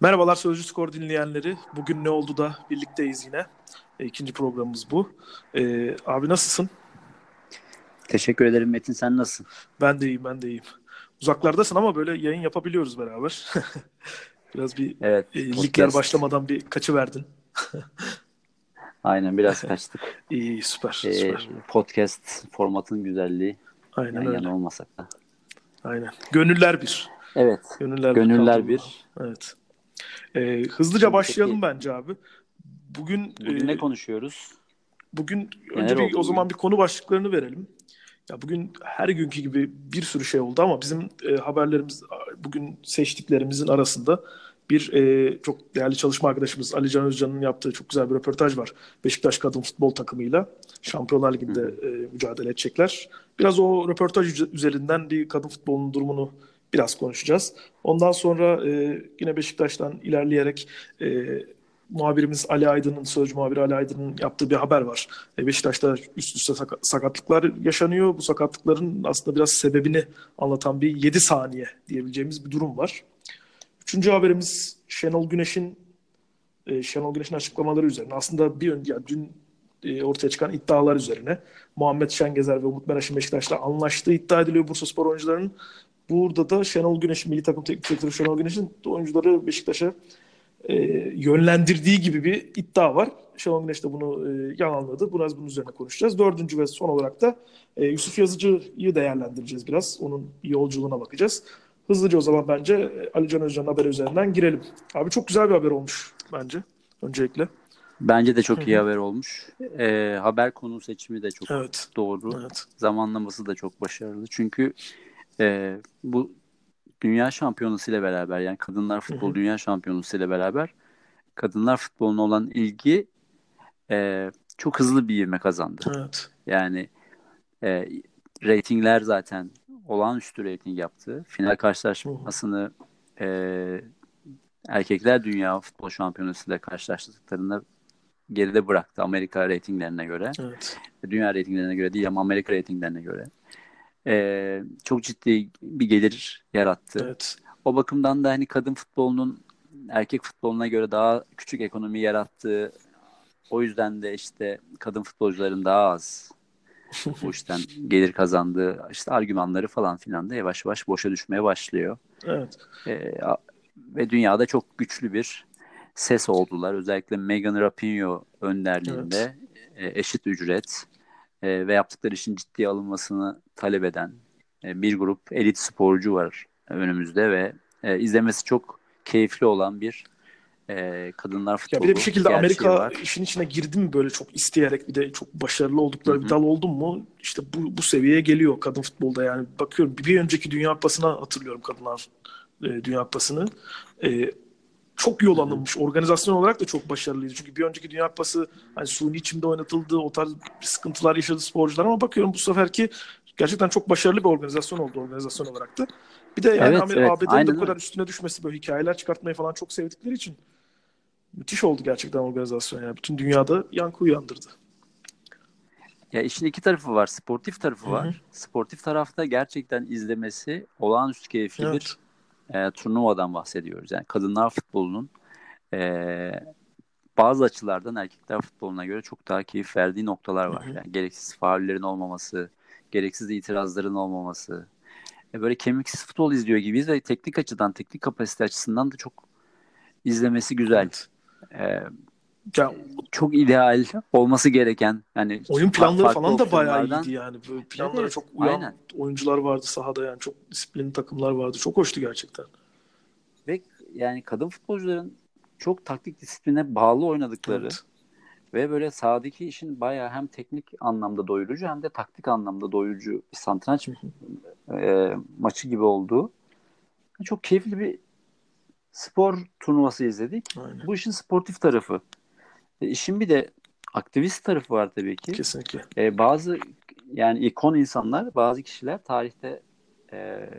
Merhabalar Sözcü Skor dinleyenleri. Bugün ne oldu da birlikteyiz yine. E, ikinci programımız bu. E, abi nasılsın? Teşekkür ederim Metin. Sen nasılsın? Ben de iyiyim, ben de iyiyim. Uzaklardasın ama böyle yayın yapabiliyoruz beraber. biraz bir evet, e, ligler başlamadan bir kaçı verdin. Aynen biraz kaçtık. İyi süper, ee, süper. Podcast formatın güzelliği. Aynen öyle. olmasak da. Aynen. Gönüller bir. Evet. Gönüller, Gönüller bir. Evet. Ee, hızlıca başlayalım Peki, bence abi. Bugün bugün e, ne konuşuyoruz? Bugün Neler önce bir o zaman bir konu başlıklarını verelim. Ya bugün her günkü gibi bir sürü şey oldu ama bizim e, haberlerimiz bugün seçtiklerimizin arasında bir e, çok değerli çalışma arkadaşımız Ali Can Özcan'ın yaptığı çok güzel bir röportaj var. Beşiktaş kadın futbol takımıyla Şampiyonlar Ligi'nde e, mücadele edecekler. Biraz o röportaj üzerinden bir kadın futbolunun durumunu biraz konuşacağız. Ondan sonra e, yine Beşiktaş'tan ilerleyerek e, muhabirimiz Ali Aydın'ın, sözcü muhabiri Ali Aydın'ın yaptığı bir haber var. E, Beşiktaş'ta üst üste sakatlıklar yaşanıyor. Bu sakatlıkların aslında biraz sebebini anlatan bir 7 saniye diyebileceğimiz bir durum var. Üçüncü haberimiz Şenol Güneş'in e, Şenol Güneş'in açıklamaları üzerine. Aslında bir ön, yani dün e, ortaya çıkan iddialar üzerine. Muhammed Şengezer ve Umut Meraş'ın Beşiktaş'la anlaştığı iddia ediliyor Bursa Spor oyuncularının. Burada da Şenol Güneş, milli takım teknik direktörü Şenol Güneş'in oyuncuları Beşiktaş'a e, yönlendirdiği gibi bir iddia var. Şenol Güneş de bunu e, yalanladı. Biraz bunun üzerine konuşacağız. Dördüncü ve son olarak da e, Yusuf Yazıcı'yı değerlendireceğiz biraz. Onun yolculuğuna bakacağız. Hızlıca o zaman bence e, Ali Can Özcan'ın haberi üzerinden girelim. Abi çok güzel bir haber olmuş bence öncelikle. Bence de çok iyi haber olmuş. E, haber konu seçimi de çok evet. doğru. Evet. Zamanlaması da çok başarılı. Çünkü e, bu dünya şampiyonası ile beraber yani kadınlar futbol Hı-hı. dünya şampiyonası ile beraber kadınlar futboluna olan ilgi e, çok hızlı bir ivme kazandı. Evet. Yani e, reytingler zaten olağanüstü reyting yaptı. Final karşılaşmasını e, erkekler dünya futbol şampiyonası ile karşılaştıklarında geride bıraktı Amerika reytinglerine göre. Evet. Dünya reytinglerine göre değil ama Amerika reytinglerine göre e, çok ciddi bir gelir yarattı. Evet. O bakımdan da hani kadın futbolunun erkek futboluna göre daha küçük ekonomi yarattığı o yüzden de işte kadın futbolcuların daha az bu işten gelir kazandığı işte argümanları falan filan da yavaş yavaş boşa düşmeye başlıyor. Evet. E, ve dünyada çok güçlü bir ses oldular. Özellikle Megan Rapinoe önderliğinde evet. e, eşit ücret e, ve yaptıkları işin ciddiye alınmasını talep eden e, bir grup elit sporcu var önümüzde ve e, izlemesi çok keyifli olan bir e, kadınlar futbolu Ya bir de bir şekilde Amerika var. işin içine girdi mi böyle çok isteyerek bir de çok başarılı oldukları Hı-hı. bir dal oldu mu işte bu, bu seviyeye geliyor kadın futbolda yani bakıyorum bir önceki Dünya Kupası'na hatırlıyorum kadınlar e, Dünya Kupası'nı. E, çok yol alınmış. Organizasyon olarak da çok başarılıydı. Çünkü bir önceki Dünya Kupası hani suni içimde oynatıldı. O tarz sıkıntılar yaşadı sporcular ama bakıyorum bu seferki gerçekten çok başarılı bir organizasyon oldu organizasyon olarak da. Bir de yani evet, evet, ABD'nin de bu kadar üstüne düşmesi böyle hikayeler çıkartmayı falan çok sevdikleri için müthiş oldu gerçekten organizasyon yani. Bütün dünyada yankı uyandırdı. Ya işin iki tarafı var. Sportif tarafı Hı-hı. var. Sportif tarafta gerçekten izlemesi olağanüstü keyifli evet. bir e, turnuvadan bahsediyoruz. Yani kadınlar futbolunun e, bazı açılardan erkekler futboluna göre çok daha keyif verdiği noktalar var. Yani gereksiz faullerin olmaması, gereksiz itirazların olmaması. E, böyle kemiksiz futbol izliyor gibiyiz ve teknik açıdan, teknik kapasite açısından da çok izlemesi güzel. Evet. E, çok ideal olması gereken yani oyun planları falan da bayağı iyiydi yani. Böyle planlara evet, çok uyan aynen. oyuncular vardı sahada yani çok disiplinli takımlar vardı. Çok hoştu gerçekten. Ve yani kadın futbolcuların çok taktik disipline bağlı oynadıkları evet. ve böyle sahadaki işin bayağı hem teknik anlamda doyurucu hem de taktik anlamda doyurucu bir satranç e, maçı gibi olduğu çok keyifli bir spor turnuvası izledik. Aynen. Bu işin sportif tarafı. E, işin bir de aktivist tarafı var tabii ki. Kesinlikle. E, bazı yani ikon insanlar, bazı kişiler tarihte e,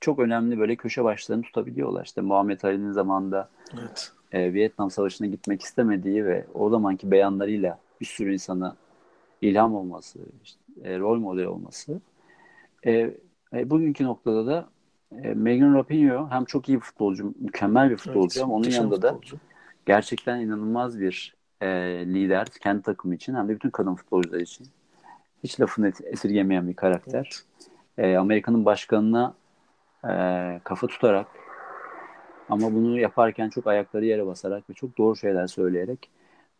çok önemli böyle köşe başlarını tutabiliyorlar. İşte Muhammed Ali'nin zamanında evet. e, Vietnam Savaşı'na gitmek istemediği ve o zamanki beyanlarıyla bir sürü insana ilham olması, işte, e, rol model olması. E, e, bugünkü noktada da e, Megan Rapinoe hem çok iyi bir futbolcu, mükemmel bir futbolcu evet, ama onun yanında futbolcu. da gerçekten inanılmaz bir e, lider kendi takımı için hem de bütün kadın futbolcular için. Hiç lafını esirgemeyen bir karakter. Evet. E, Amerika'nın başkanına e, kafa tutarak ama bunu yaparken çok ayakları yere basarak ve çok doğru şeyler söyleyerek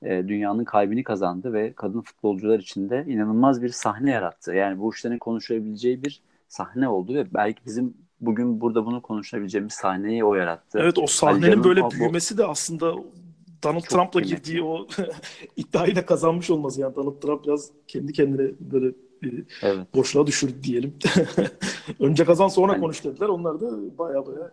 e, dünyanın kalbini kazandı ve kadın futbolcular için de inanılmaz bir sahne yarattı. Yani bu işlerin konuşabileceği bir sahne oldu ve belki bizim bugün burada bunu konuşabileceğimiz sahneyi o yarattı. Evet o sahnenin böyle o, büyümesi de aslında Donald Trump'la girdiği o iddiayı da kazanmış olması. Yani Donald Trump biraz kendi kendine böyle e, evet. boşluğa düşürdü diyelim. Önce kazan sonra yani, konuş dediler. Onlar da baya baya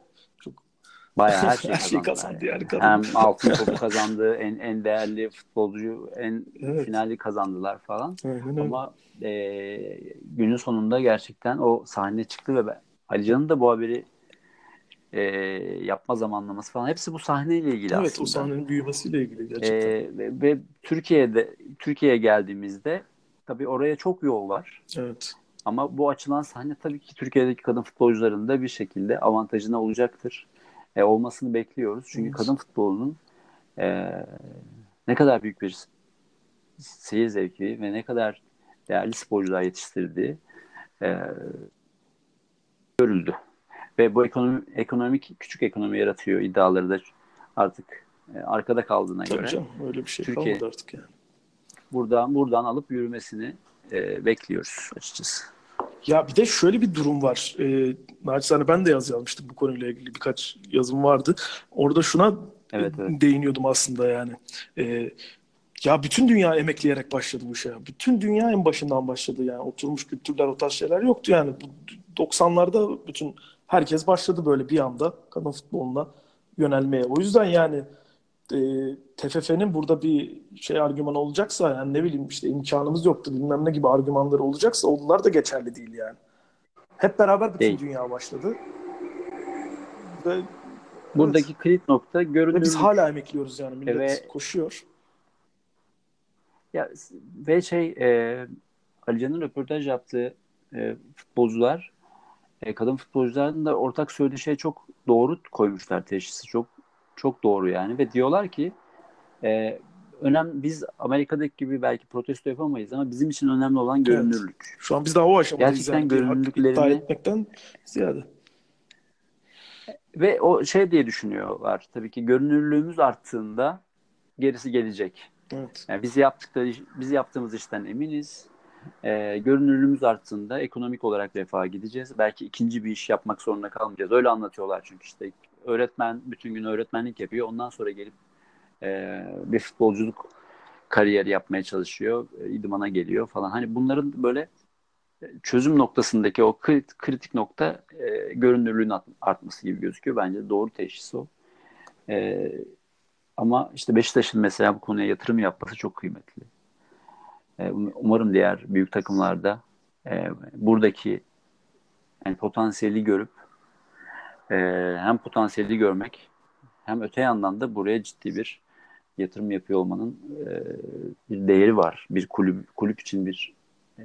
Bayağı her şey, her şey kazandı. Yani. yani Hem altın topu kazandı, en en değerli futbolcu, en evet. finali kazandılar falan. Aynen Ama e, günün sonunda gerçekten o sahne çıktı ve ben, Ali Can'ın da bu haberi e, yapma zamanlaması falan hepsi bu sahneyle ilgili evet, aslında. Evet o sahnenin büyümesiyle ilgili gerçekten. E, ve, ve Türkiye'de Türkiye'ye geldiğimizde tabii oraya çok yol var. Evet. Ama bu açılan sahne tabii ki Türkiye'deki kadın futbolcuların da bir şekilde avantajına olacaktır e, olmasını bekliyoruz. Çünkü evet. kadın futbolunun e, ne kadar büyük bir seyir zevki ve ne kadar değerli sporcular yetiştirdiği e, görüldü. Ve bu ekonomi, ekonomik küçük ekonomi yaratıyor iddiaları da artık e, arkada kaldığına Tabii göre. Canım, öyle bir şey Türkiye, kalmadı artık yani. Buradan buradan alıp yürümesini e, bekliyoruz açıkçası. Ya bir de şöyle bir durum var. E, naçizane ben de yaz yazmıştım bu konuyla ilgili birkaç yazım vardı. Orada şuna evet, evet. değiniyordum aslında yani. E, ya bütün dünya emekleyerek başladı bu işe. Bütün dünya en başından başladı yani. Oturmuş kültürler o tarz şeyler yoktu yani. Bu 90'larda bütün herkes başladı böyle bir anda kadın futboluna yönelmeye. O yüzden yani e, TFF'nin burada bir şey argüman olacaksa yani ne bileyim işte imkanımız yoktu bilmem ne gibi argümanları olacaksa onlar da geçerli değil yani. Hep beraber bütün değil. dünya başladı. Ve Buradaki evet. kilit nokta görünürlük. Ve biz hala emekliyoruz yani millet ve, koşuyor. Ya ve şey e, Alican'ın röportaj yaptığı e, futbolcular e, kadın futbolcuların da ortak söylediği şey çok doğru koymuşlar teşhisi. Çok çok doğru yani ve diyorlar ki e, önem biz Amerika'daki gibi belki protesto yapamayız ama bizim için önemli olan görünürlük. Evet. Şu an biz daha o aşamadayız. Gerçekten yani. görünürlüklerini etmekten ziyade. Ve o şey diye düşünüyorlar. Tabii ki görünürlüğümüz arttığında gerisi gelecek. Evet. Yani biz yaptıkları biz yaptığımız işten eminiz. Ee, görünürlüğümüz arttığında ekonomik olarak refaha gideceğiz. Belki ikinci bir iş yapmak zorunda kalmayacağız. Öyle anlatıyorlar çünkü işte öğretmen bütün gün öğretmenlik yapıyor. Ondan sonra gelip e, bir futbolculuk kariyeri yapmaya çalışıyor. E, idmana geliyor falan. Hani bunların böyle çözüm noktasındaki o kritik nokta e, görünürlüğün artması gibi gözüküyor. Bence doğru teşhis o. E, ama işte Beşiktaş'ın mesela bu konuya yatırım yapması çok kıymetli. E, umarım diğer büyük takımlarda e, buradaki yani potansiyeli görüp e, hem potansiyeli görmek hem öte yandan da buraya ciddi bir yatırım yapıyor olmanın e, bir değeri var. Bir kulüp kulüp için bir e,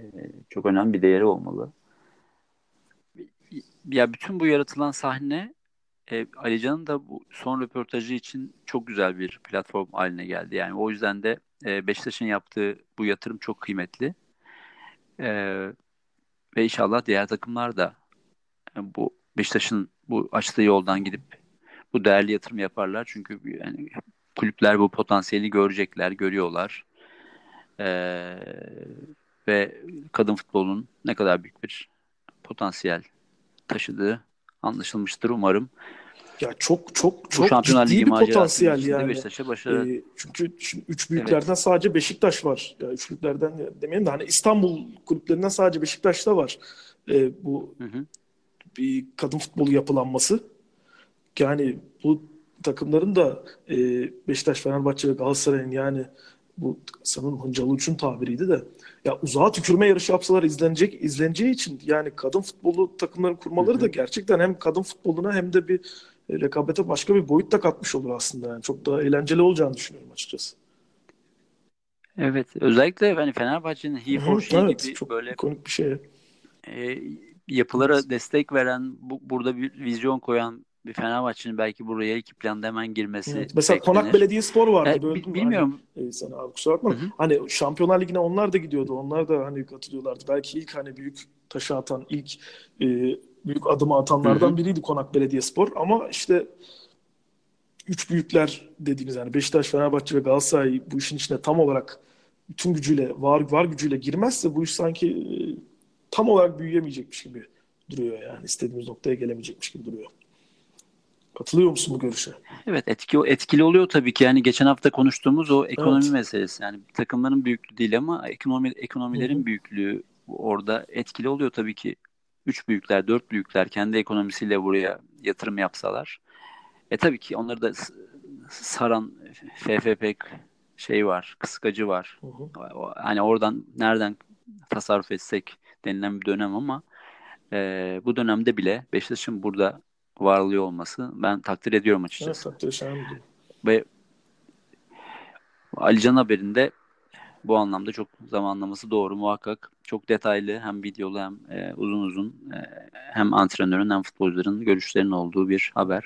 çok önemli bir değeri olmalı. Ya bütün bu yaratılan sahne e, Alican'ın da bu son röportajı için çok güzel bir platform haline geldi. Yani o yüzden de e, Beşiktaş'ın yaptığı bu yatırım çok kıymetli. E, ve inşallah diğer takımlar da bu Beşiktaş'ın bu açtığı yoldan gidip bu değerli yatırım yaparlar. Çünkü yani kulüpler bu potansiyeli görecekler, görüyorlar. Ee, ve kadın futbolunun ne kadar büyük bir potansiyel taşıdığı anlaşılmıştır umarım. Ya çok çok çok ciddi bir potansiyel yani. Beşiktaş'a başarı. Ee, çünkü şimdi üç büyüklerden evet. sadece Beşiktaş var. Ya üçlüklerden demeyelim de hani İstanbul kulüplerinden sadece Beşiktaş'ta var. Ee, bu hı hı bir kadın futbolu yapılanması. Yani bu takımların da e, Beşiktaş, Fenerbahçe ve Galatasaray'ın yani bu sanırım Hıncalı Uç'un tabiriydi de ya uzağa tükürme yarışı yapsalar izlenecek izleneceği için yani kadın futbolu takımların kurmaları Hı-hı. da gerçekten hem kadın futboluna hem de bir e, rekabete başka bir boyut da katmış olur aslında yani çok daha eğlenceli olacağını düşünüyorum açıkçası. Evet özellikle hani Fenerbahçe'nin he she evet, gibi çok böyle komik bir şey. E, yapılara evet. destek veren, bu, burada bir vizyon koyan bir Fenerbahçe'nin belki buraya iki planda hemen girmesi. Evet. Mesela beklenir. Konak Belediyespor vardı. E, böyle bilmiyorum. Hani, e, sana abi kusura bakma. Hı-hı. Hani Şampiyonlar Ligi'ne onlar da gidiyordu. Onlar da hani katılıyorlardı. Belki ilk hani büyük taşı atan, ilk e, büyük adımı atanlardan Hı-hı. biriydi Konak Belediyespor. Ama işte üç büyükler dediğimiz yani Beşiktaş, Fenerbahçe ve Galatasaray bu işin içine tam olarak tüm gücüyle, var var gücüyle girmezse bu iş sanki e, tam olarak büyüyemeyecekmiş gibi duruyor yani. istediğimiz noktaya gelemeyecekmiş gibi duruyor. Katılıyor musun bu görüşe? Evet etki, etkili oluyor tabii ki. Yani geçen hafta konuştuğumuz o ekonomi evet. meselesi. Yani takımların büyüklüğü değil ama ekonomi ekonomilerin Hı-hı. büyüklüğü orada etkili oluyor tabii ki. Üç büyükler, dört büyükler kendi ekonomisiyle buraya yatırım yapsalar. E tabii ki onları da saran FFP şey var, kıskacı var. Hı hı. Hani oradan nereden tasarruf etsek denilen bir dönem ama e, bu dönemde bile Beşiktaş'ın burada varlığı olması ben takdir ediyorum açıkçası. Evet, takdir. Ve Alican haberinde bu anlamda çok zamanlaması doğru muhakkak. Çok detaylı hem videolu hem e, uzun uzun e, hem antrenörün hem futbolcuların görüşlerinin olduğu bir haber.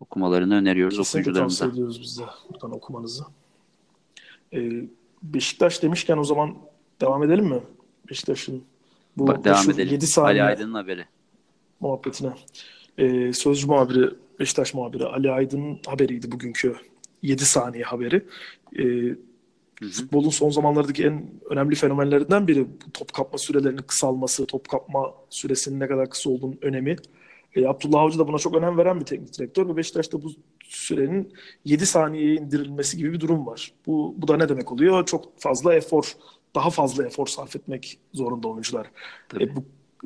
Okumalarını öneriyoruz Kesinlikle okuyucularımıza. tavsiye ediyoruz biz de buradan okumanızı. Ee, Beşiktaş demişken o zaman devam edelim mi? Beşiktaş'ın bu Bak, devam edelim. 7 saniye Ali Aydın'ın haberi. Muhabbetine. Ee, sözcü muhabiri, Beşiktaş muhabiri Ali Aydın'ın haberiydi bugünkü 7 saniye haberi. Ee, Futbolun son zamanlardaki en önemli fenomenlerinden biri top kapma sürelerinin kısalması, top kapma süresinin ne kadar kısa olduğunun önemi. E, Abdullah Avcı da buna çok önem veren bir teknik direktör ve Beşiktaş'ta bu sürenin 7 saniyeye indirilmesi gibi bir durum var. Bu, bu da ne demek oluyor? Çok fazla efor, daha fazla efor sarf etmek zorunda oyuncular. E, bu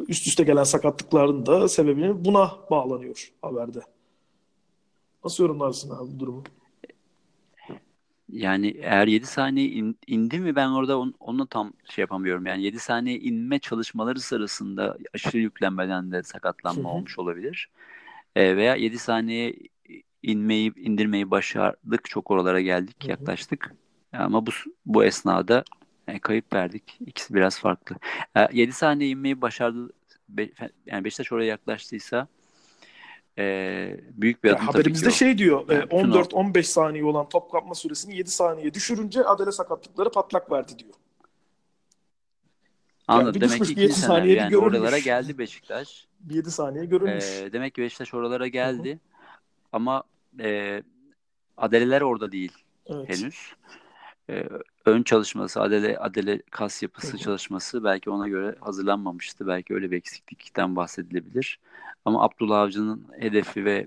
üst üste gelen sakatlıkların da sebebini buna bağlanıyor haberde. Nasıl yorumlarsın abi bu durumu? Yani eğer 7 saniye in, indi mi ben orada on, onu tam şey yapamıyorum. Yani 7 saniye inme çalışmaları sırasında aşırı yüklenmeden de sakatlanma olmuş olabilir. E, veya 7 saniye inmeyi indirmeyi başardık. Çok oralara geldik, Hı-hı. yaklaştık. Ama bu bu esnada yani kayıp verdik. İkisi biraz farklı. E, 7 saniye inmeyi başardı. Be, yani Beşiktaş oraya yaklaştıysa e, büyük bir adım ya, Haberimizde şey diyor yani, 14-15 saniye olan top kapma süresini 7 saniye düşürünce Adele sakatlıkları patlak verdi diyor. Anladım. Yani demek ki 7 saniye yani görülmüş. oralara geldi Beşiktaş. 7 saniye görülmüş. Ee, demek ki Beşiktaş oralara geldi. Hı-hı. Ama e, Adeleler orada değil evet. henüz. E, ön çalışması, Adele Adele kas yapısı Hı-hı. çalışması belki ona göre hazırlanmamıştı. Belki öyle bir eksiklikten bahsedilebilir. Ama Abdullah Avcı'nın hedefi ve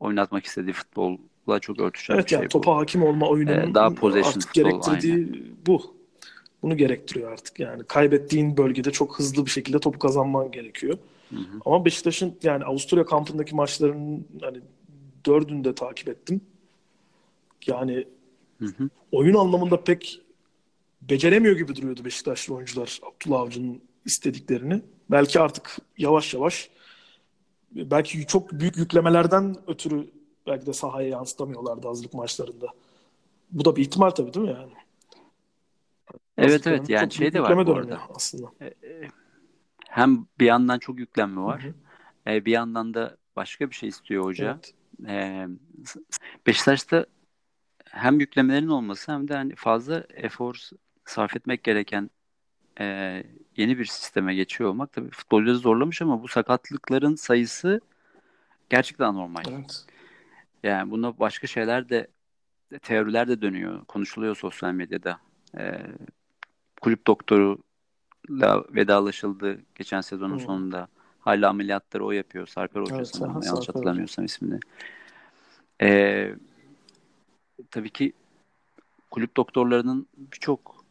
oynatmak istediği futbolla çok örtüşen evet, bir şey yani, bu. topa hakim olma oyununun ee, daha possession artık futbol, gerektirdiği aynen. bu. Bunu gerektiriyor artık yani. Kaybettiğin bölgede çok hızlı bir şekilde topu kazanman gerekiyor. Hı hı. Ama Beşiktaş'ın yani Avusturya kampındaki maçlarının hani dördünü de takip ettim. Yani hı hı. oyun anlamında pek beceremiyor gibi duruyordu Beşiktaşlı oyuncular Abdullah Avcı'nın istediklerini. Belki artık yavaş yavaş belki çok büyük yüklemelerden ötürü belki de sahaya yansıtamıyorlardı hazırlık maçlarında. Bu da bir ihtimal tabii değil mi yani? Evet evet yani şey de var bu arada. Aslında. E, e, hem bir yandan çok yüklenme var. Hı hı. E, bir yandan da başka bir şey istiyor hoca. Evet. Beşiktaş'ta hem yüklemelerin olması hem de hani fazla efor sarf etmek gereken e, yeni bir sisteme geçiyor olmak tabii futbolcuları zorlamış ama bu sakatlıkların sayısı gerçekten anormal. Evet. Yani buna başka şeyler de teoriler de dönüyor, konuşuluyor sosyal medyada. E, kulüp doktoruyla vedalaşıldı geçen sezonun hmm. sonunda. Hala ameliyatları o yapıyor. Sarper Hoca evet, sanırım. Yanlış hatırlamıyorsam ismini. Ee, tabii ki kulüp doktorlarının birçok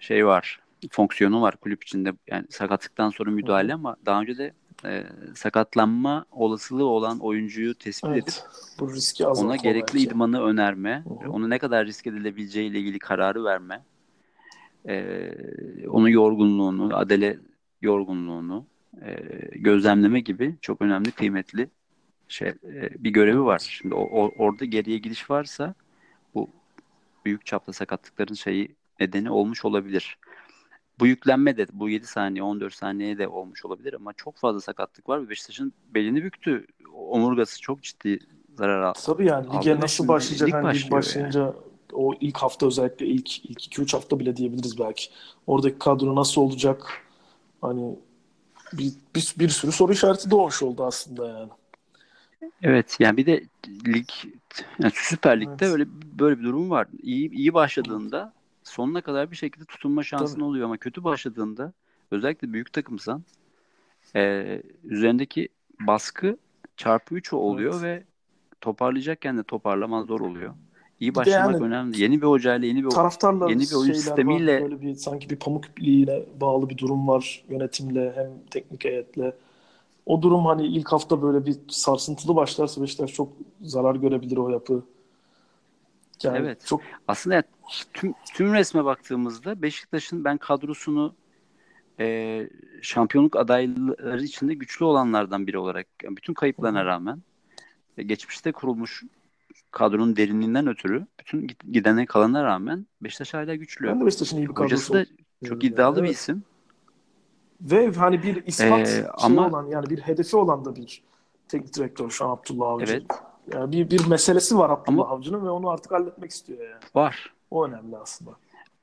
şey var fonksiyonu var kulüp içinde. Yani sakatlıktan sonra müdahale ama daha önce de e, sakatlanma olasılığı olan oyuncuyu tespit evet, edip bu riski ona gerekli belki. idmanı önerme, Hı-hı. onu ne kadar risk edilebileceği ile ilgili kararı verme, e, onun yorgunluğunu, adele yorgunluğunu e, gözlemleme gibi çok önemli, kıymetli şey e, bir görevi var. Şimdi o, o, orada geriye gidiş varsa büyük çapta sakatlıkların şeyi nedeni olmuş olabilir. bu yüklenme de bu 7 saniye 14 saniye de olmuş olabilir ama çok fazla sakatlık var ve Beşiktaş'ın belini büktü. Omurgası çok ciddi zarar aldı. Tabii yani lige nasıl başlayacak? Lig, hani lig başlayınca yani. o ilk hafta özellikle ilk ilk 2-3 hafta bile diyebiliriz belki. Oradaki kadro nasıl olacak? Hani bir, bir, bir sürü soru işareti doğmuş oldu aslında yani. Evet yani bir de lig yani Süper Lig'de evet. öyle böyle bir durum var. İyi iyi başladığında sonuna kadar bir şekilde tutunma şansın Tabii. oluyor ama kötü başladığında özellikle büyük takımsan e, üzerindeki baskı çarpı 3 oluyor evet. ve toparlayacakken de toparlaman zor oluyor. İyi başlamak yani, önemli. Yeni bir hocayla, yeni bir taraftarla yeni bir oyun sistemiyle var. böyle bir sanki bir pamuk ipliğine bağlı bir durum var yönetimle hem teknik heyetle. O durum hani ilk hafta böyle bir sarsıntılı başlarsa Beşiktaş çok zarar görebilir o yapı. Yani evet. Çok aslında tüm tüm resme baktığımızda Beşiktaş'ın ben kadrosunu e, şampiyonluk adayları içinde güçlü olanlardan biri olarak yani bütün kayıplarına rağmen geçmişte kurulmuş kadronun derinliğinden ötürü bütün gidene kalana rağmen Beşiktaş hala güçlü. Ben de Beşiktaş'ın iyi bir kadrosu. Hocası da çok iddialı yani. bir isim. Ve hani bir ispat ee, ama... olan yani bir hedefi olan da bir teknik direktör şu an Abdullah Avcı. Evet. Yani bir, bir meselesi var Abdullah ama... Avcı'nın ve onu artık halletmek istiyor yani. Var. O önemli aslında.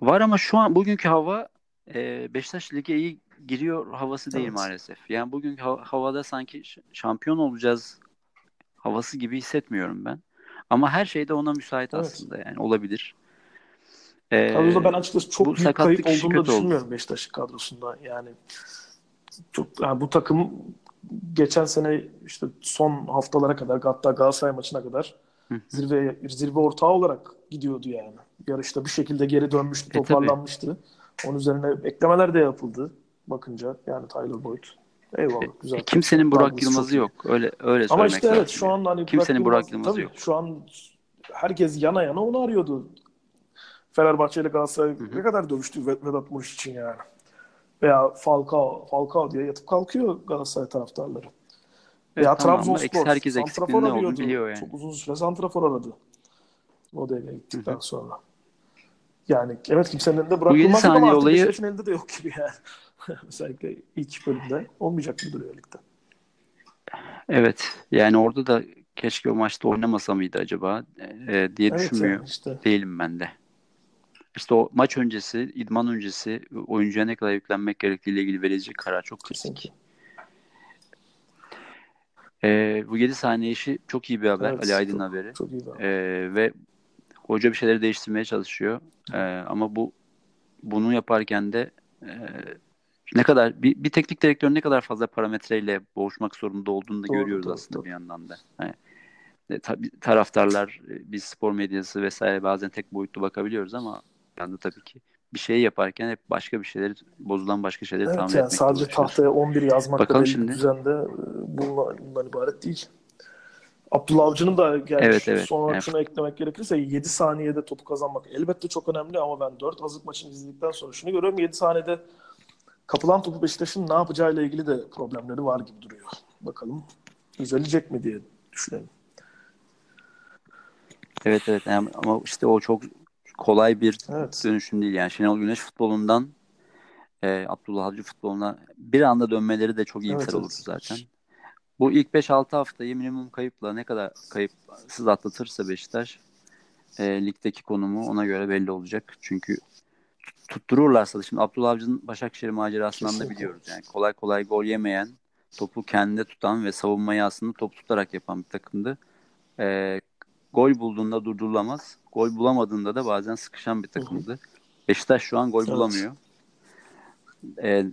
Var ama şu an bugünkü hava e, Beşiktaş lige iyi giriyor havası değil evet. maalesef. Yani bugünkü havada sanki şampiyon olacağız havası gibi hissetmiyorum ben. Ama her şey de ona müsait evet. aslında yani olabilir. Ee, Kadroda ben açıkçası çok büyük kayıp olduğunu da düşünmüyorum Beşiktaş'ın kadrosunda. Yani çok yani bu takım geçen sene işte son haftalara kadar hatta Galatasaray maçına kadar zirve zirve ortağı olarak gidiyordu yani. Yarışta bir şekilde geri dönmüştü, e, toparlanmıştı. Tabii. Onun üzerine eklemeler de yapıldı bakınca yani Tyler Boyd. Eyvallah e, güzel. E, kimsenin Burak Yılmaz'ı yok. Öyle öyle Ama işte evet şu an hani kimsenin Burak Yılmaz'ı yok. Şu an herkes yana yana onu arıyordu. Fenerbahçe ile Galatasaray ne kadar dövüştü Vedat Muriç için yani. Veya Falcao, Falcao diye yatıp kalkıyor Galatasaray taraftarları. Evet, Veya tamam, Trabzonspor herkes santrafor arıyordu. Yani. Çok uzun süre santrafor aradı. O devre gittikten Hı-hı. sonra. Yani evet kimsenin elinde bırakılmaz ama artık olayı... Beşiktaş'ın elinde de yok gibi yani. Özellikle ilk bölümde olmayacak gibi duruyor ligde. Evet. Yani orada da keşke o maçta oynamasa mıydı acaba e, diye evet, düşünmüyor yani işte. değilim ben de. İşte o maç öncesi, idman öncesi oyuncuya ne kadar yüklenmek gerektiğiyle ilgili verilecek karar çok kritik. Ee, bu 7 saniye işi çok iyi bir haber. Evet, Ali Aydın çok, haberi. Çok iyi bir haber. Ee, ve hoca bir şeyleri değiştirmeye çalışıyor. Ee, ama bu bunu yaparken de e, ne kadar bir, bir teknik direktör ne kadar fazla parametreyle boğuşmak zorunda olduğunu da doğru, görüyoruz doğru, aslında doğru. bir yandan da. Yani, e, taraftarlar, e, biz spor medyası vesaire bazen tek boyutlu bakabiliyoruz ama anda tabii ki bir şey yaparken hep başka bir şeyleri bozulan başka şeyleri evet, tahmin yani etmek sadece tahtaya 11 yazmak Bakalım şimdi. düzende e, bundan, bundan ibaret değil. Abdullah Avcı'nın da yani evet, evet. son olarak şunu eklemek gerekirse 7 saniyede topu kazanmak elbette çok önemli ama ben 4 hazırlık maçını izledikten sonra şunu görüyorum 7 saniyede kapılan topu Beşiktaş'ın ne yapacağıyla ilgili de problemleri var gibi duruyor. Bakalım düzelecek mi diye düşünelim. Evet evet ama işte o çok kolay bir evet. dönüşüm değil. Yani Şenol Güneş futbolundan e, Abdullah Avcı futboluna bir anda dönmeleri de çok iyimser evet, olurdu evet. zaten. Bu ilk 5-6 haftayı minimum kayıpla ne kadar kayıpsız atlatırsa Beşiktaş e, ligdeki konumu ona göre belli olacak. Çünkü tuttururlarsa da şimdi Abdullah Avcı'nın Başakşehir macerasından Kesinlikle. da biliyoruz. Yani kolay kolay gol yemeyen, topu kendinde tutan ve savunmayı aslında top tutarak yapan bir takımdı. E, gol bulduğunda durdurulamaz. Gol bulamadığında da bazen sıkışan bir takımdı. Beşiktaş şu an gol evet. bulamıyor. E, e,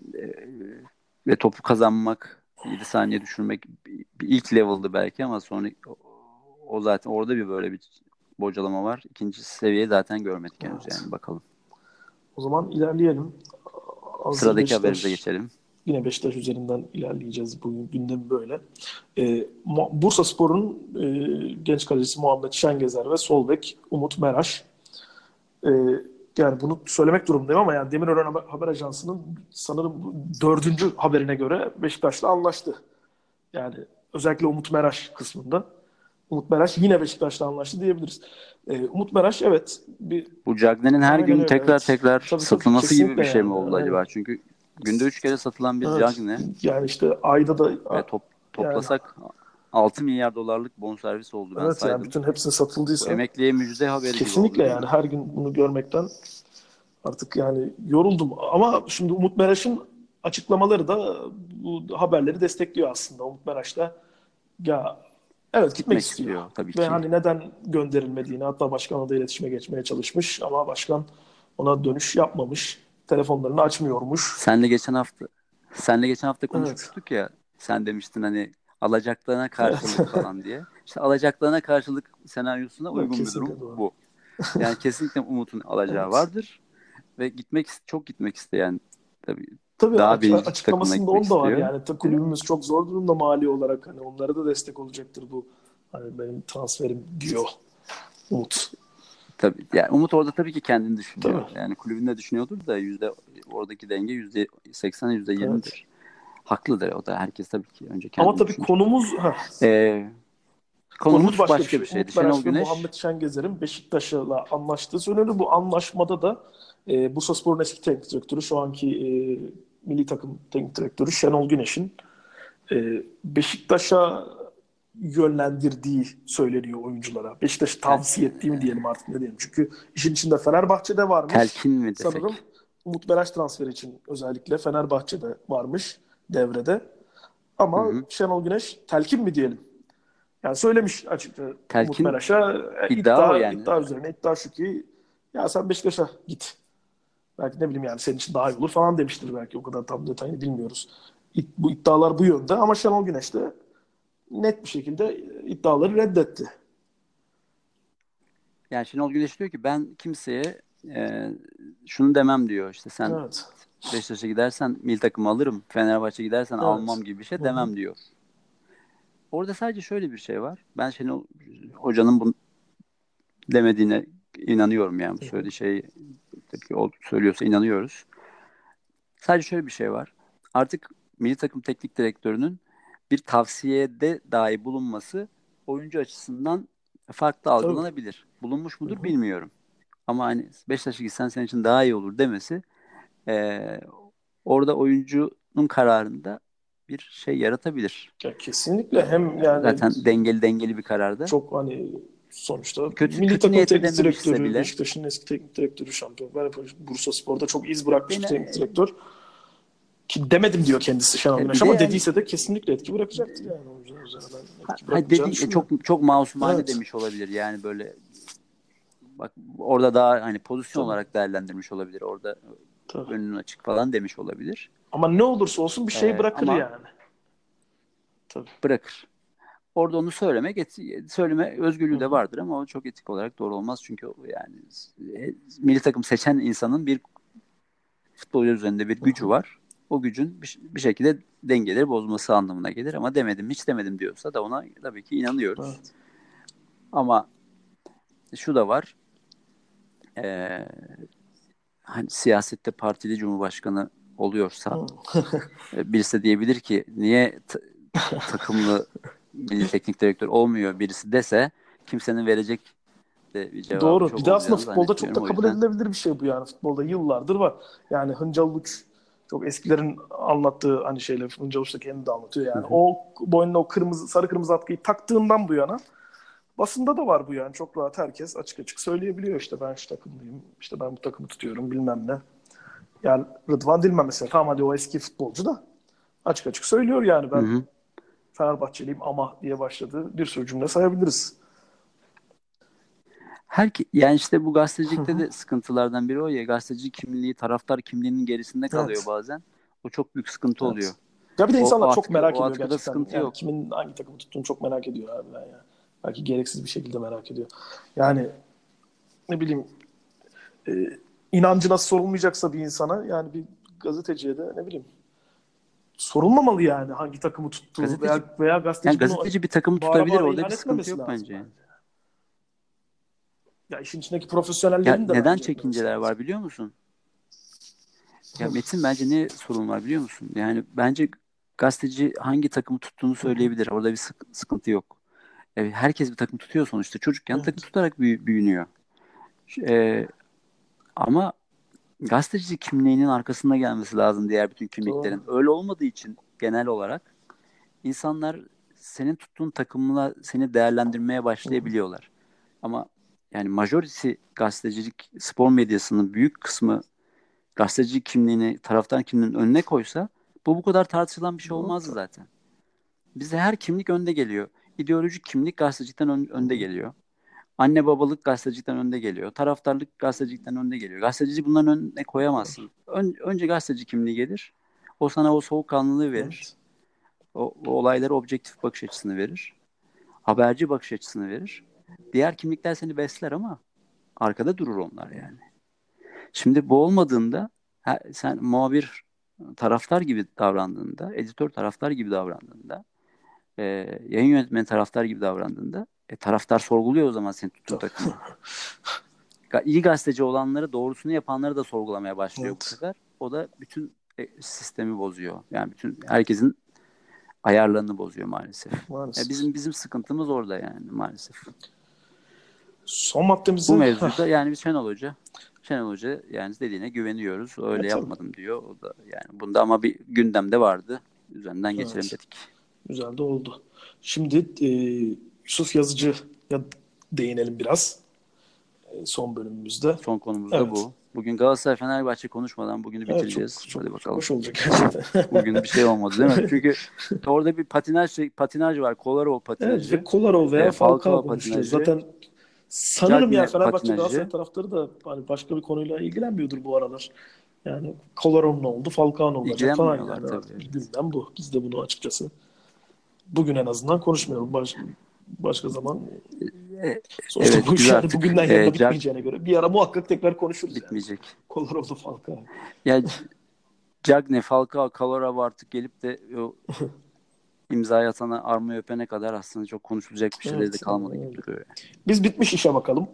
ve topu kazanmak, 7 saniye düşürmek ilk level'dı belki ama sonra o zaten orada bir böyle bir bocalama var. İkinci seviye zaten görmedik evet. henüz yani bakalım. O zaman ilerleyelim. Hazır Sıradaki Beşiktaş, haberimize geçelim. Yine Beşiktaş üzerinden ilerleyeceğiz bugün gündem böyle. Ee, Bursa Spor'un e, genç kalecisi Muhammed Şengezer ve Solbek Umut Meraş. Ee, yani bunu söylemek durumundayım ama yani Demirören Haber Ajansı'nın sanırım dördüncü haberine göre Beşiktaş'la anlaştı. Yani özellikle Umut Meraş kısmında. Umut Meraş yine Beşiktaş'la anlaştı diyebiliriz. Ee, Umut Meraş evet bir bu Cagney'in her gün öyle, tekrar evet. tekrar tabii, satılması tabii, gibi bir şey mi oldu yani. acaba? Çünkü günde üç kere satılan bir evet. Cagney. Yani işte ayda da ve top, toplasak yani, 6 milyar dolarlık bonservis oldu ben evet, saydım. yani bütün hepsini satıldıysa. Bu emekliye müjde haberi Kesinlikle yani her gün bunu görmekten artık yani yoruldum. Ama şimdi Umut Meraş'ın açıklamaları da bu haberleri destekliyor aslında. Umut Meraş da ya evet gitmek, gitmek istiyor. istiyor tabii Ve ki. hani neden gönderilmediğini hatta başkanla da iletişime geçmeye çalışmış ama başkan ona dönüş yapmamış. Telefonlarını açmıyormuş. Senle geçen hafta senle geçen hafta konuşmuştuk evet. ya. Sen demiştin hani alacaklarına karşılık evet. falan diye. İşte alacaklarına karşılık senaryosuna uygun bir durum doğru. bu. Yani kesinlikle Umut'un alacağı evet. vardır ve gitmek çok gitmek isteyen tabii Tabii daha aç, açıklamasında on da var yani. Kulübümüz çok zor durumda mali olarak hani onlara da destek olacaktır bu. Hani benim transferim diyor Umut. Tabii yani Umut orada tabii ki kendini düşünüyor. Tabii. Yani kulübünde düşünüyordur da yüzde oradaki denge yüzde seksen yüzde yirmidir. Haklıdır o da herkes tabii ki önce kendini Ama tabii düşünecek. konumuz ha. Ee, konumuz, başka, başka bir, şey. şeydi. Şenol Güneş Muhammed Şengezer'in Beşiktaş'la anlaştığı söyleniyor. Bu anlaşmada da e, Bursaspor'un eski teknik direktörü şu anki e, milli takım teknik direktörü Şenol Güneş'in e, Beşiktaş'a yönlendirdiği söyleniyor oyunculara. Beşiktaş'ı tavsiye ettiği mi diyelim artık ne diyelim. Çünkü işin içinde Fenerbahçe'de varmış. Telkin mi desek? Sanırım Umut Beraş transferi için özellikle Fenerbahçe'de varmış devrede. Ama hı hı. Şenol Güneş telkin mi diyelim? Yani söylemiş açıkça telkin, Umut Beraş'a iddia, iddia, yani. iddia üzerine iddia şu ki ya sen Beşiktaş'a git. Belki ne bileyim yani senin için daha iyi olur falan demiştir belki. O kadar tam detayını bilmiyoruz. Bu iddialar bu yönde ama Şenol Güneş de net bir şekilde iddiaları reddetti. Yani Şenol Güneş diyor ki ben kimseye e, şunu demem diyor işte sen evet. Beşiktaş'a gidersen mil takımı alırım. Fenerbahçe gidersen evet. almam gibi bir şey demem Hı-hı. diyor. Orada sadece şöyle bir şey var. Ben Şenol Hoca'nın bunu demediğine inanıyorum yani. Bu söylediği şey tabii o söylüyorsa inanıyoruz. Sadece şöyle bir şey var. Artık milli takım teknik direktörünün bir tavsiyede dahi bulunması oyuncu açısından farklı algılanabilir. Bulunmuş mudur Hı-hı. bilmiyorum. Ama hani Beşiktaş'a gitsen senin için daha iyi olur demesi e, orada oyuncunun kararında bir şey yaratabilir. Ya kesinlikle hem yani zaten dengeli dengeli bir kararda. Çok hani sonuçta kötü, milli kötü takım teknik direktörü, bile. Beşiktaş'ın eski teknik direktörü şampiyon. Bursa Spor'da çok iz bırakmış bir teknik direktör. Ki demedim diyor kendisi Şenol Güneş ama yani, dediyse de kesinlikle etki bırakacaktır yani. Ha, dedi, çok çok masumane evet. demiş olabilir yani böyle bak orada daha hani pozisyon Tabii. olarak değerlendirmiş olabilir. Orada Tabii. önünün açık falan demiş olabilir. Ama ne olursa olsun bir şey ee, bırakır yani. Tabii. Bırakır. Orada onu söylemek, söyleme özgürlüğü de vardır ama o çok etik olarak doğru olmaz. Çünkü yani e, milli takım seçen insanın bir futbolcu üzerinde bir gücü var. O gücün bir, bir şekilde dengeleri bozması anlamına gelir ama demedim, hiç demedim diyorsa da ona tabii ki inanıyoruz. Evet. Ama şu da var. Ee, hani siyasette partili cumhurbaşkanı oluyorsa e, birisi de diyebilir ki niye takımlı milli teknik direktör olmuyor birisi dese kimsenin verecek de bir cevabı Doğru. Çok bir de aslında futbolda çok da kabul edilebilir bir şey bu yani. Futbolda yıllardır var. Yani Hıncal Uç çok eskilerin anlattığı hani şeyler Hıncal Uç da kendi de anlatıyor yani. Hı-hı. O boynuna o kırmızı sarı kırmızı atkıyı taktığından bu yana basında da var bu yani. Çok rahat herkes açık açık söyleyebiliyor işte ben şu takımlıyım. işte ben bu takımı tutuyorum bilmem ne. Yani Rıdvan Dilmen mesela tamam hadi o eski futbolcu da açık açık söylüyor yani ben Hı-hı. Fenerbahçeliyim ama diye başladı. Bir sürü cümle sayabiliriz. Her yani işte bu gazetecilikte de sıkıntılardan biri o ya gazeteci kimliği, taraftar kimliğinin gerisinde kalıyor evet. bazen. O çok büyük sıkıntı evet. oluyor. Ya bir de insanlar o, çok atkı, merak ediyor gerçekten. Sıkıntı yani yok. Kimin hangi takımı tuttuğunu çok merak ediyor abi ben ya. Belki gereksiz bir şekilde merak ediyor. Yani ne bileyim e, inancı nasıl sorulmayacaksa bir insana yani bir gazeteciye de ne bileyim sorulmamalı yani hangi takımı tuttuğu gazeteci, veya, veya gazeteci, yani gazeteci bir takımı tutabilir orada bir sıkıntı yok bence. bence. Ya işin içindeki profesyonellerin ya, de neden çekinceler var biliyor musun? Ya Metin bence ne sorun var biliyor musun? Yani bence gazeteci hangi takımı tuttuğunu söyleyebilir. Orada bir sık- sıkıntı yok. Evet, herkes bir takım tutuyor sonuçta. Çocukken evet. takım tutarak büyü, büyünüyor. E, ama gazeteci kimliğinin arkasında gelmesi lazım diğer bütün kimliklerin. Doğru. Öyle olmadığı için genel olarak insanlar senin tuttuğun takımla seni değerlendirmeye başlayabiliyorlar. Ama yani majority gazetecilik spor medyasının büyük kısmı gazeteci kimliğini taraftar kimliğinin önüne koysa bu bu kadar tartışılan bir şey olmazdı zaten. Bizde her kimlik önde geliyor. İdeolojik kimlik gazetecilikten ön, önde geliyor. Anne babalık gazetecilikten önde geliyor. Taraftarlık gazetecilikten önde geliyor. Gazeteci bunların önüne koyamazsın. Ön, önce gazeteci kimliği gelir. O sana o soğukkanlılığı verir. Evet. O, o olaylara objektif bakış açısını verir. Haberci bakış açısını verir. Diğer kimlikler seni besler ama arkada durur onlar yani. Şimdi bu olmadığında sen muhabir taraftar gibi davrandığında, editör taraftar gibi davrandığında, e, yayın yönetmeni taraftar gibi davrandığında e, taraftar sorguluyor o zaman seni tuttuğun takımı. İyi gazeteci olanları, doğrusunu yapanları da sorgulamaya başlıyor evet. bu sefer. O da bütün e, sistemi bozuyor. Yani bütün herkesin ayarlarını bozuyor maalesef. maalesef. E, bizim bizim sıkıntımız orada yani maalesef. Son maddemizi... Bu mevzuda yani bir Şenol Hoca Şenol Hoca yani dediğine güveniyoruz. Öyle evet, yapmadım tabii. diyor. O da yani bunda ama bir gündemde vardı. Üzerinden geçelim evet. dedik. Güzel de oldu. Şimdi e, Yusuf Yazıcı'ya değinelim biraz. E, son bölümümüzde. Son konumuz evet. da bu. Bugün Galatasaray Fenerbahçe konuşmadan bugünü bitireceğiz. Evet, çok, Hadi bakalım. Hoş olacak gerçekten. Bugün bir şey olmadı değil mi? Çünkü orada bir patinaj patinaj var. Kolarov patinajı. Evet, Kolarov veya Falcao patinajı. Zaten Sanırım ya Fenerbahçe Galatasaray taraftarı da hani başka bir konuyla ilgilenmiyordur bu aralar. Yani Kolarov ne oldu, Falcao ne olacak falan yani. Tabii. Gündem bu. Biz de bunu açıkçası bugün en azından konuşmuyorum. Baş, başka zaman e, sonuçta evet, bu iş yani bugünden yarına e, bitmeyeceğine göre bir ara muhakkak tekrar konuşuruz. Bitmeyecek. Yani. Kolorov'da Falcao. Ya Cagne, Falcao, Kolarov artık gelip de o imzayı atana armayı öpene kadar aslında çok konuşulacak bir şeyleri evet, de kalmadı gibi duruyor. Biz bitmiş işe bakalım.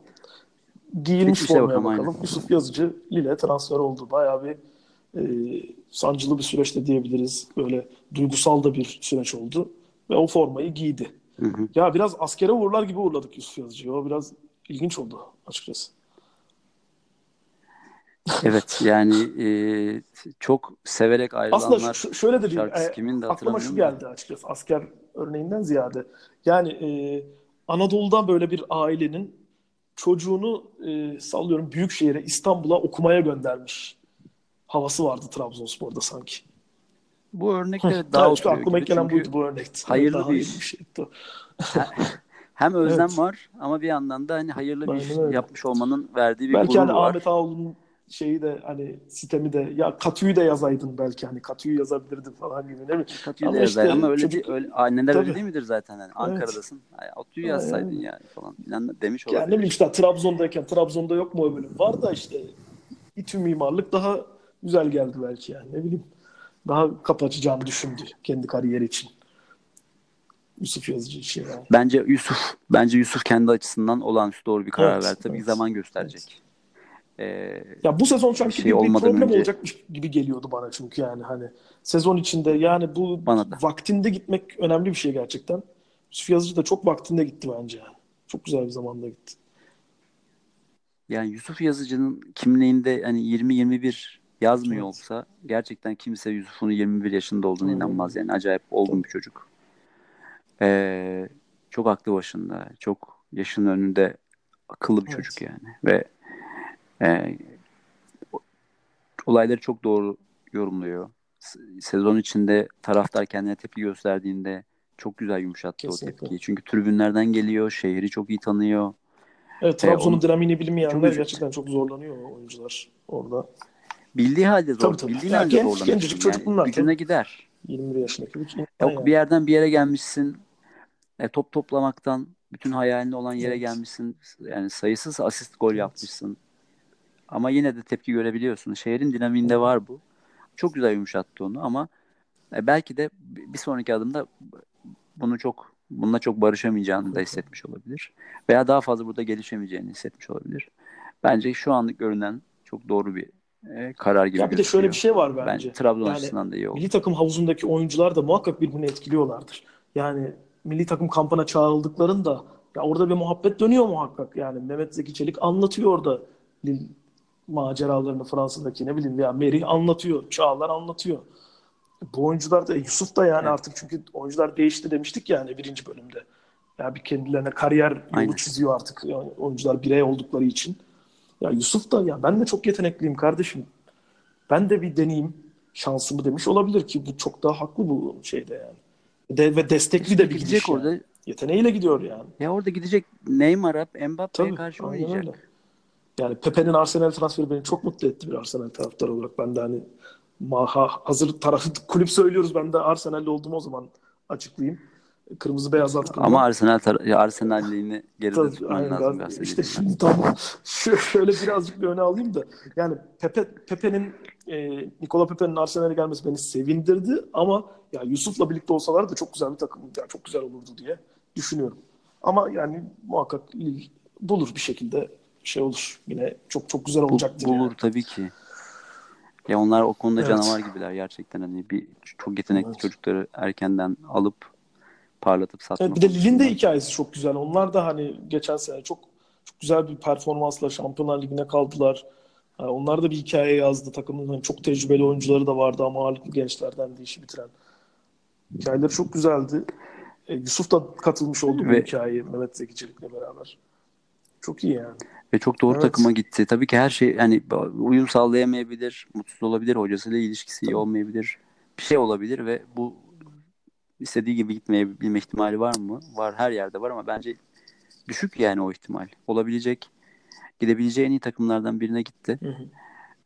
Giyilmiş bitmiş formaya bakalım. bakalım. Yusuf Yazıcı Lille transfer oldu. Bayağı bir e, sancılı bir süreçte diyebiliriz. Böyle duygusal da bir süreç oldu. Ve o formayı giydi. Hı hı. Ya biraz askere uğurlar gibi uğurladık Yusuf Yazıcı'yı. O biraz ilginç oldu açıkçası. Evet yani e, çok severek ayrılanlar. Aslında şöyle de bir e, kimin de aklıma şu geldi açıkçası asker örneğinden ziyade. Yani e, Anadolu'dan böyle bir ailenin çocuğunu e, sallıyorum büyük şehire İstanbul'a okumaya göndermiş havası vardı Trabzonspor'da sanki. Bu örnekleri daha çok aklıma gelen buydu bu örnekti. Hayırlı daha bir, hayırlı bir şeydi. hem özlem evet. var ama bir yandan da hani hayırlı bir iş yapmış olmanın verdiği bir Belki hani var. Ahmet Ağoğlu'nun şeyi de hani sitemi de ya Katü'yü de yazaydın belki hani Katü'yü yazabilirdin falan gibi değil mi? Katü'yü de yazaydın işte, ama öyle çocuk... değil, öyle, anneler Tabii. öyle değil midir zaten hani Ankara'dasın. Evet. Katü'yü yazsaydın yani. yani falan filan demiş olabilir. Yani ne bileyim işte Trabzon'dayken Trabzon'da yok mu o bölüm? Var da işte İTÜ mimarlık daha güzel geldi belki yani ne bileyim. Daha kapatacağını düşündü kendi kariyeri için. Yusuf Yazıcı için yani. Bence Yusuf bence Yusuf kendi açısından olağanüstü doğru bir karar evet, verdi. Tabii evet. zaman gösterecek. Evet. Ee, ya bu sezon sanki şey bir, bir problem önce... olacakmış gibi geliyordu bana çünkü yani hani sezon içinde yani bu bana da. vaktinde gitmek önemli bir şey gerçekten. Yusuf Yazıcı da çok vaktinde gitti bence yani. Çok güzel bir zamanda gitti. Yani Yusuf Yazıcı'nın kimliğinde hani 20-21 yazmıyor evet. olsa gerçekten kimse Yusuf'un 21 yaşında olduğunu hmm. inanmaz yani. Acayip olgun bir çocuk. Ee, çok aklı başında, çok yaşının önünde akıllı bir evet. çocuk yani. Ve e, olayları çok doğru yorumluyor. Sezon içinde taraftar kendine tepki gösterdiğinde çok güzel yumuşattı Kesinlikle. o tepkiyi. Çünkü tribünlerden geliyor, şehri çok iyi tanıyor. Evet, Trabzon'un ee, dinamiğini bilmeyenler gerçekten çok zorlanıyor oyuncular orada. Bildiği halde zor. Tabii, tabii. Bildiğin halde genç, zorlanıyor. Gencecik çocuk bunlar. Gücüne gider. 21 yaşındaki bir Yok yani. bir yerden bir yere gelmişsin. E, top toplamaktan bütün hayalinde olan yere evet. gelmişsin. Yani sayısız asist gol evet. yapmışsın. Ama yine de tepki görebiliyorsun. Şehrin dinamiğinde var bu. Çok güzel yumuşattı onu ama e, belki de bir sonraki adımda bunu çok bununla çok barışamayacağını da hissetmiş olabilir. Veya daha fazla burada gelişemeyeceğini hissetmiş olabilir. Bence şu anlık görünen çok doğru bir e, karar gibi. Ya bir de şöyle bir şey var bence. bence Trabzon yani, açısından da iyi oldu. Milli takım havuzundaki oyuncular da muhakkak birbirini etkiliyorlardır. Yani milli takım kampına çağrıldıklarında ya orada bir muhabbet dönüyor muhakkak. Yani Mehmet Zeki Çelik anlatıyor orada maceralarını Fransa'daki ne bileyim ya Merih anlatıyor. Çağlar anlatıyor. Bu oyuncular da Yusuf da yani evet. artık çünkü oyuncular değişti demiştik yani birinci bölümde. Ya bir kendilerine kariyer yolu Aynen. çiziyor artık yani oyuncular birey oldukları için. Ya Yusuf da ya ben de çok yetenekliyim kardeşim. Ben de bir deneyeyim şansımı demiş olabilir ki bu çok daha haklı bu şeyde yani. De, ve destekli de bir gidiş orada. Yani. Yeteneğiyle gidiyor yani. Ya orada gidecek Neymar Mbappe'ye karşı oynayacak. Öyle. Yani Pepe'nin Arsenal transferi beni çok mutlu etti bir Arsenal taraftarı olarak. Ben de hani maha, hazır taraf kulüp söylüyoruz ben de Arsenal'li oldum o zaman açıklayayım. Kırmızı beyaz atkımda. Ama Arsenal tar- Arsenal'liğini geride Tabii, tutman lazım. Ben, işte şimdi tam şöyle birazcık bir öne alayım da yani Pepe Pepe'nin e, Nikola Pepe'nin Arsenal'e gelmesi beni sevindirdi ama ya Yusuf'la birlikte olsalar da çok güzel bir takım yani çok güzel olurdu diye düşünüyorum. Ama yani muhakkak bulur bir şekilde şey olur. Yine çok çok güzel olacaktır. Bulur yani. tabii ki. Ya onlar o konuda evet. canavar gibiler gerçekten hani bir çok yetenekli evet. çocukları erkenden alıp parlatıp satmak. Evet, bir de Lille'in de hikayesi çok güzel. Onlar da hani geçen sene çok çok güzel bir performansla Şampiyonlar Ligi'ne kaldılar. Yani onlar da bir hikaye yazdı. Takımın hani çok tecrübeli oyuncuları da vardı ama ağırlıklı gençlerden de işi bitiren. Hikayeleri çok güzeldi. E, Yusuf da katılmış oldu bu Ve... hikayeye Mehmet Zeki Çelik'le beraber. Çok iyi yani. Ve çok doğru evet. takıma gitti. Tabii ki her şey yani uyum sağlayamayabilir, mutsuz olabilir, hocasıyla ilişkisi iyi olmayabilir. Bir şey olabilir ve bu istediği gibi gitmeyebilme ihtimali var mı? Var her yerde var ama bence düşük yani o ihtimal. Olabilecek, gidebileceği en iyi takımlardan birine gitti. Hı hı.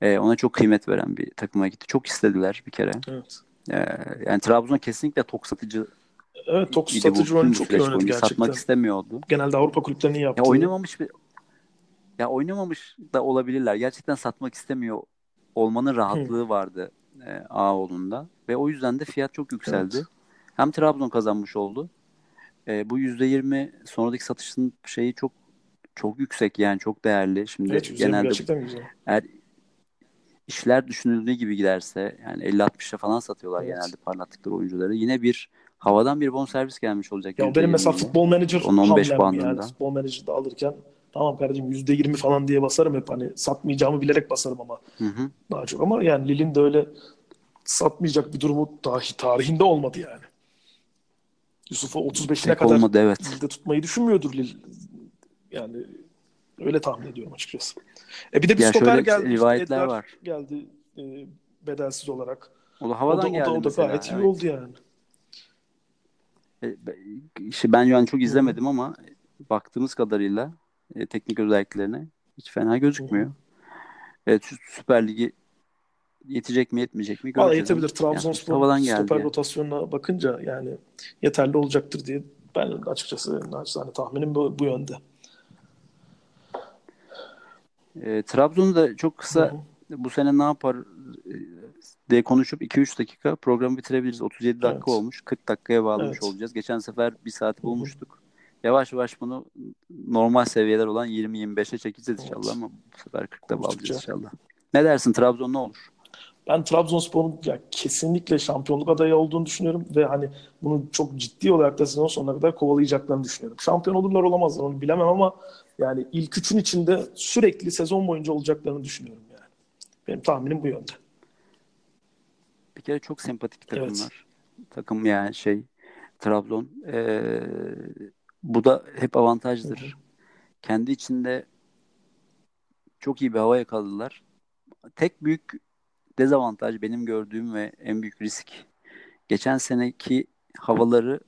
Ee, ona çok kıymet veren bir takıma gitti. Çok istediler bir kere. Evet. Ee, yani Trabzon kesinlikle tok satıcı Evet tok satıcı rolünü çok iyi oynadı gerçekten. Satmak istemiyordu. Genelde Avrupa kulüplerinin yaptığı. Ya oynamamış bir ya oynamamış da olabilirler. Gerçekten satmak istemiyor olmanın rahatlığı Hı. vardı e, Ağoğlu'nda. Ve o yüzden de fiyat çok yükseldi. Evet. Hem Trabzon kazanmış oldu. E, bu %20 sonraki satışın şeyi çok çok yüksek yani çok değerli. Şimdi evet, genelde gerçekten güzel. eğer işler düşünüldüğü gibi giderse yani 50-60'a falan satıyorlar evet. genelde parlattıkları oyuncuları. Yine bir havadan bir bon servis gelmiş olacak. Ya benim mesela futbol manager 15 hamlem yani futbol manager'da alırken Tamam kardeşim yüzde yirmi falan diye basarım hep hani satmayacağımı bilerek basarım ama hı hı. daha çok ama yani Lille'in de öyle satmayacak bir durumu dahi tarihinde olmadı yani. Yusuf'u 35'ine kadar olmadı, evet. Lille'de tutmayı düşünmüyordur Lille. Yani öyle tahmin ediyorum açıkçası. E bir de bir ya stoper geldi. Rivayetler var. Geldi e, bedelsiz olarak. O da havadan o da, geldi o da, o da gayet evet. iyi oldu yani. E, işte ben yani çok izlemedim ama baktığımız kadarıyla e, teknik özelliklerine hiç fena gözükmüyor. Evet Süper Ligi yetecek mi yetmeyecek mi Valla yetebilir. Trabzonspor yani, stoper yani. rotasyonuna bakınca yani yeterli olacaktır diye ben açıkçası naçizane tahminim bu, bu yönde. E, Trabzon'u da çok kısa Hı-hı. bu sene ne yapar e, diye konuşup 2-3 dakika programı bitirebiliriz. 37 dakika evet. olmuş. 40 dakikaya bağlamış evet. olacağız. Geçen sefer bir saati bulmuştuk yavaş yavaş bunu normal seviyeler olan 20-25'e çekeceğiz evet. inşallah ama bu sefer 40'ta bağlayacağız inşallah. Ne dersin Trabzon ne olur? Ben Trabzonspor'un ya kesinlikle şampiyonluk adayı olduğunu düşünüyorum ve hani bunu çok ciddi olarak da sezon sonuna kadar kovalayacaklarını düşünüyorum. Şampiyon olurlar olamazlar onu bilemem ama yani ilk üçün içinde sürekli sezon boyunca olacaklarını düşünüyorum yani. Benim tahminim bu yönde. Bir kere çok sempatik takımlar. Evet. Takım yani şey Trabzon. Ee, bu da hep avantajdır. Hı hı. Kendi içinde çok iyi bir hava yakaladılar. Tek büyük dezavantaj benim gördüğüm ve en büyük risk geçen seneki havaları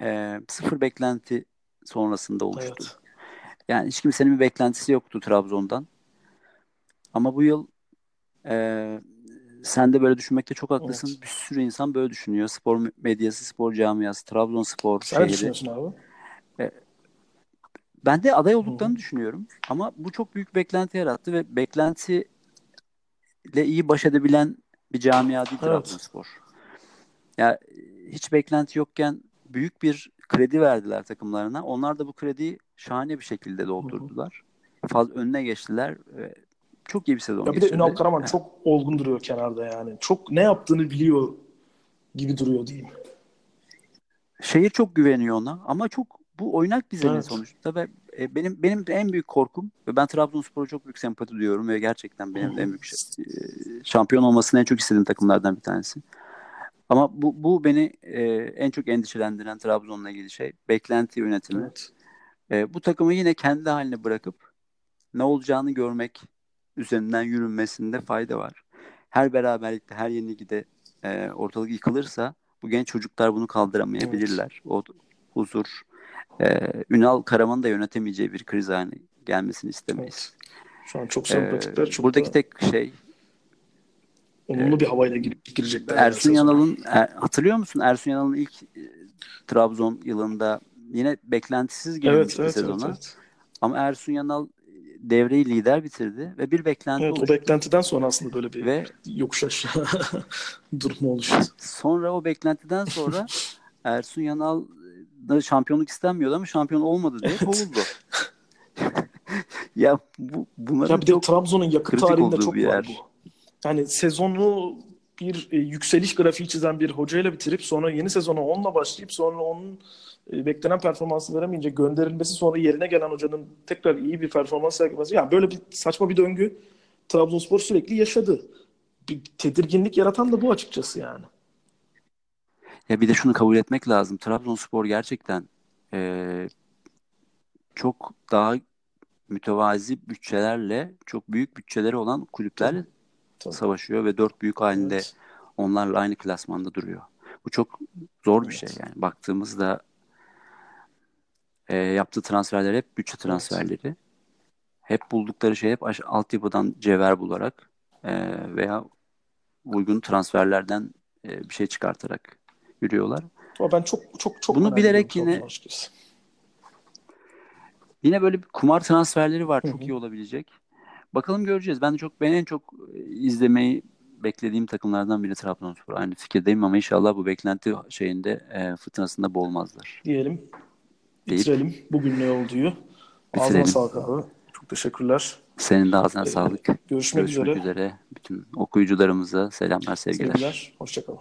e, sıfır beklenti sonrasında oluştu. Evet. Yani hiç kimsenin bir beklentisi yoktu Trabzon'dan. Ama bu yıl e, sen de böyle düşünmekte çok haklısın. Evet. Bir sürü insan böyle düşünüyor. Spor medyası, spor camiası, Trabzonspor Sen şehri. düşünüyorsun abi? Ben de aday olduklarını düşünüyorum. Ama bu çok büyük beklenti yarattı ve beklentiyle iyi baş edebilen bir camia değil evet. Trabzonspor. Ya hiç beklenti yokken büyük bir kredi verdiler takımlarına. Onlar da bu krediyi şahane bir şekilde doldurdular. Fazla önüne geçtiler. Çok iyi bir sezon Ya bir geçirdi. de Ünal Karaman çok olgun duruyor kenarda yani. Çok ne yaptığını biliyor gibi duruyor diyeyim. şehir çok güveniyor ona ama çok bu oynak bir zemin Evet. sonuçta ve e, benim benim en büyük korkum ve ben Trabzonspor'a çok büyük sempati duyuyorum ve gerçekten benim de en büyük şey- şampiyon olmasını en çok istediğim takımlardan bir tanesi. Ama bu bu beni e, en çok endişelendiren Trabzon'la ilgili şey beklenti yönetimi. Evet. E, bu takımı yine kendi haline bırakıp ne olacağını görmek üzerinden yürünmesinde fayda var. Her beraberlikte, her yenilgide e, ortalık yıkılırsa bu genç çocuklar bunu kaldıramayabilirler. O huzur, e, Ünal Karaman'ın da yönetemeyeceği bir kriz haline gelmesini istemeyiz. Şu an çok E, sempatikler. Çok buradaki da tek şey olumlu bir havayla girip girecekler. Ersun. Yanal'ın er- hatırlıyor musun Ersun Yanal'ın ilk e, Trabzon yılında yine beklentisiz girmişti Evet, evet, evet, sezona. evet. Ama Ersun Yanal devreyi lider bitirdi ve bir beklenti Evet, o oluştu. beklentiden sonra aslında böyle bir Ve yokuş aşağı durumu oluştu. sonra o beklentiden sonra Ersun Yanal da şampiyonluk istenmiyordu ama şampiyon olmadı diye kovuldu. ya bu bunların Ya bir de Trabzon'un yakın tarihinde çok bir var yer. bu. Yani sezonu bir e, yükseliş grafiği çizen bir hocayla bitirip sonra yeni sezona onunla başlayıp sonra onun e, beklenen performansı veremeyince gönderilmesi sonra yerine gelen hocanın tekrar iyi bir performans sergilemesi. Yani böyle bir saçma bir döngü Trabzonspor sürekli yaşadı. Bir tedirginlik yaratan da bu açıkçası yani. Ya bir de şunu kabul etmek lazım. Trabzonspor gerçekten eee, çok daha mütevazi bütçelerle çok büyük bütçeleri olan kulüplerle Tabii. savaşıyor ve dört büyük halinde Evet. onlarla aynı klasmanda duruyor. Bu çok zor bir Evet. şey yani. Baktığımızda eee, yaptığı transferler hep bütçe transferleri. Hep buldukları şey hep altyapıdan cevher bularak eee, veya uygun transferlerden eee, bir şey çıkartarak yürüyorlar. Ama ben çok çok çok Bunu bilerek yine- açıkçası. Yine böyle bir kumar transferleri var Hı çok iyi olabilecek. Bakalım göreceğiz. Ben de çok ben en çok e, izlemeyi beklediğim takımlardan biri Trabzonspor. Aynı fikirdeyim ama inşallah bu beklenti şeyinde e, fıtnasında boğulmazlar. Diyelim. Deyip Bitirelim bugün ne olduğu. Ağzına bitirelim. sağlık abi. Çok teşekkürler. Senin de ağzına Ee, sağlık. Görüşmek, Görüşmek üzere. üzere. Bütün okuyucularımıza selamlar, sevgiler. Sevgiler. Hoşçakalın.